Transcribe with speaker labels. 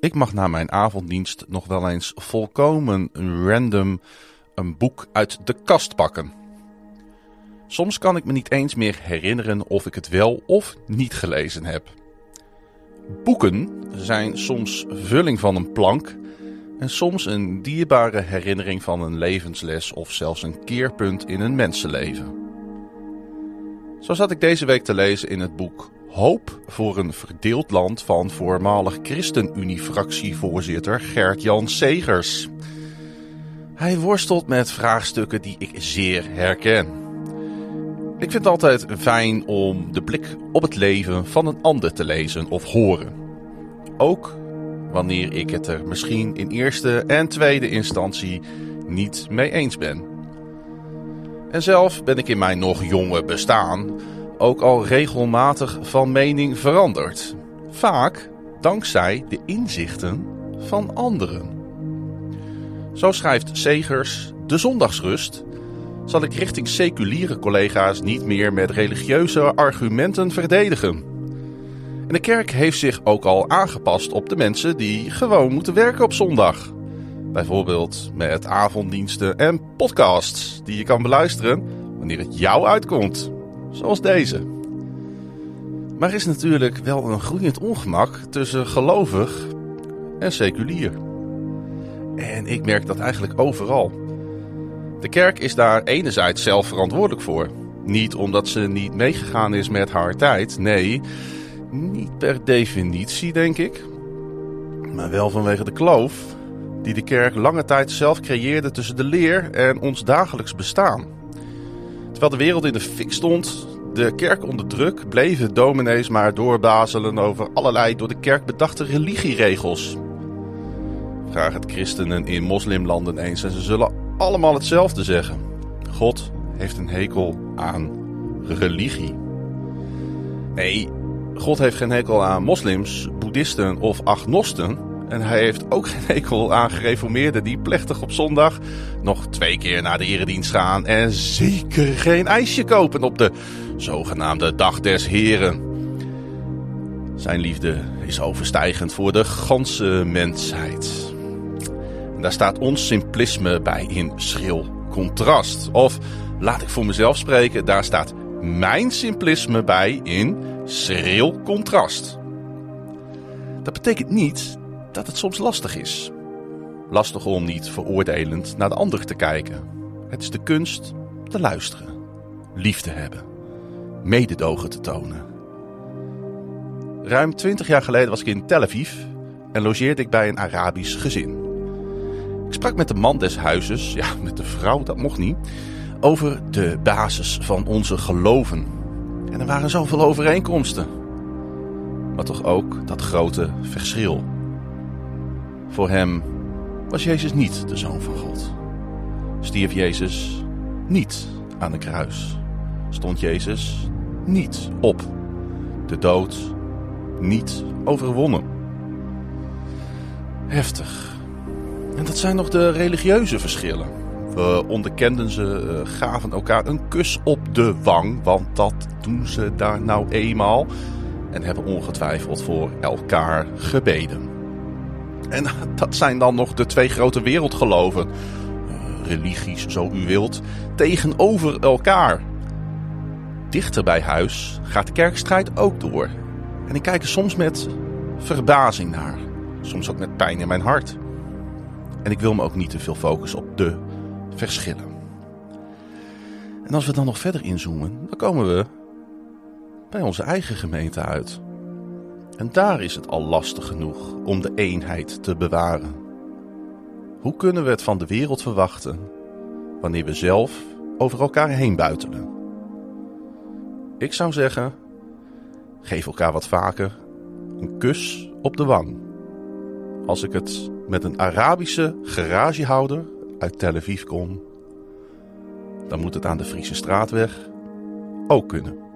Speaker 1: Ik mag na mijn avonddienst nog wel eens volkomen random een boek uit de kast pakken. Soms kan ik me niet eens meer herinneren of ik het wel of niet gelezen heb. Boeken zijn soms vulling van een plank en soms een dierbare herinnering van een levensles of zelfs een keerpunt in een mensenleven. Zo zat ik deze week te lezen in het boek Hoop voor een verdeeld land van voormalig ChristenUnie-fractievoorzitter Gert-Jan Segers. Hij worstelt met vraagstukken die ik zeer herken. Ik vind het altijd fijn om de blik op het leven van een ander te lezen of horen. Ook wanneer ik het er misschien in eerste en tweede instantie niet mee eens ben. En zelf ben ik in mijn nog jonge bestaan ook al regelmatig van mening veranderd. Vaak dankzij de inzichten van anderen. Zo schrijft Segers De Zondagsrust. Zal ik richting seculiere collega's niet meer met religieuze argumenten verdedigen. En de kerk heeft zich ook al aangepast op de mensen die gewoon moeten werken op zondag. Bijvoorbeeld met avonddiensten en podcasts die je kan beluisteren wanneer het jou uitkomt. Zoals deze. Maar er is natuurlijk wel een groeiend ongemak tussen gelovig en seculier. En ik merk dat eigenlijk overal. De kerk is daar enerzijds zelf verantwoordelijk voor. Niet omdat ze niet meegegaan is met haar tijd. Nee, niet per definitie, denk ik. Maar wel vanwege de kloof die de kerk lange tijd zelf creëerde tussen de leer en ons dagelijks bestaan. Terwijl de wereld in de fik stond, de kerk onder druk, bleven dominees maar doorbazelen over allerlei door de kerk bedachte religieregels. Vraag het christenen in moslimlanden eens en ze zullen allemaal hetzelfde zeggen. God heeft een hekel aan religie. Nee, God heeft geen hekel aan moslims, boeddhisten of agnosten. En hij heeft ook geen hekel aan gereformeerden die plechtig op zondag nog twee keer naar de eredienst gaan. En zeker geen ijsje kopen op de zogenaamde Dag des Heren. Zijn liefde is overstijgend voor de ganse mensheid. En daar staat ons simplisme bij in schril contrast. Of laat ik voor mezelf spreken, daar staat mijn simplisme bij in schril contrast. Dat betekent niet dat het soms lastig is. Lastig om niet veroordelend naar de ander te kijken. Het is de kunst te luisteren, lief te hebben, mededogen te tonen. Ruim twintig jaar geleden was ik in Tel Aviv en logeerde ik bij een Arabisch gezin. Ik sprak met de man des huizes, ja, met de vrouw, dat mocht niet, over de basis van onze geloven. En er waren zoveel overeenkomsten. Maar toch ook dat grote verschil. Voor hem was Jezus niet de Zoon van God. Stierf Jezus niet aan een kruis. Stond Jezus niet op. De dood niet overwonnen. Heftig. En dat zijn nog de religieuze verschillen. We onderkenden ze, eh, gaven elkaar een kus op de wang, want dat doen ze daar nou eenmaal. En hebben ongetwijfeld voor elkaar gebeden. En dat zijn dan nog de twee grote wereldgeloven, eh, religies zo u wilt, tegenover elkaar. Dichter bij huis gaat de kerkstrijd ook door. En ik kijk er soms met verbazing naar, soms ook met pijn in mijn hart. En ik wil me ook niet te veel focussen op de verschillen. En als we dan nog verder inzoomen, dan komen we bij onze eigen gemeente uit. En daar is het al lastig genoeg om de eenheid te bewaren. Hoe kunnen we het van de wereld verwachten wanneer we zelf over elkaar heen buitelen? Ik zou zeggen, geef elkaar wat vaker een kus op de wang. Als ik het met een Arabische garagehouder uit Tel Aviv kon, dan moet het aan de Friese straatweg ook kunnen.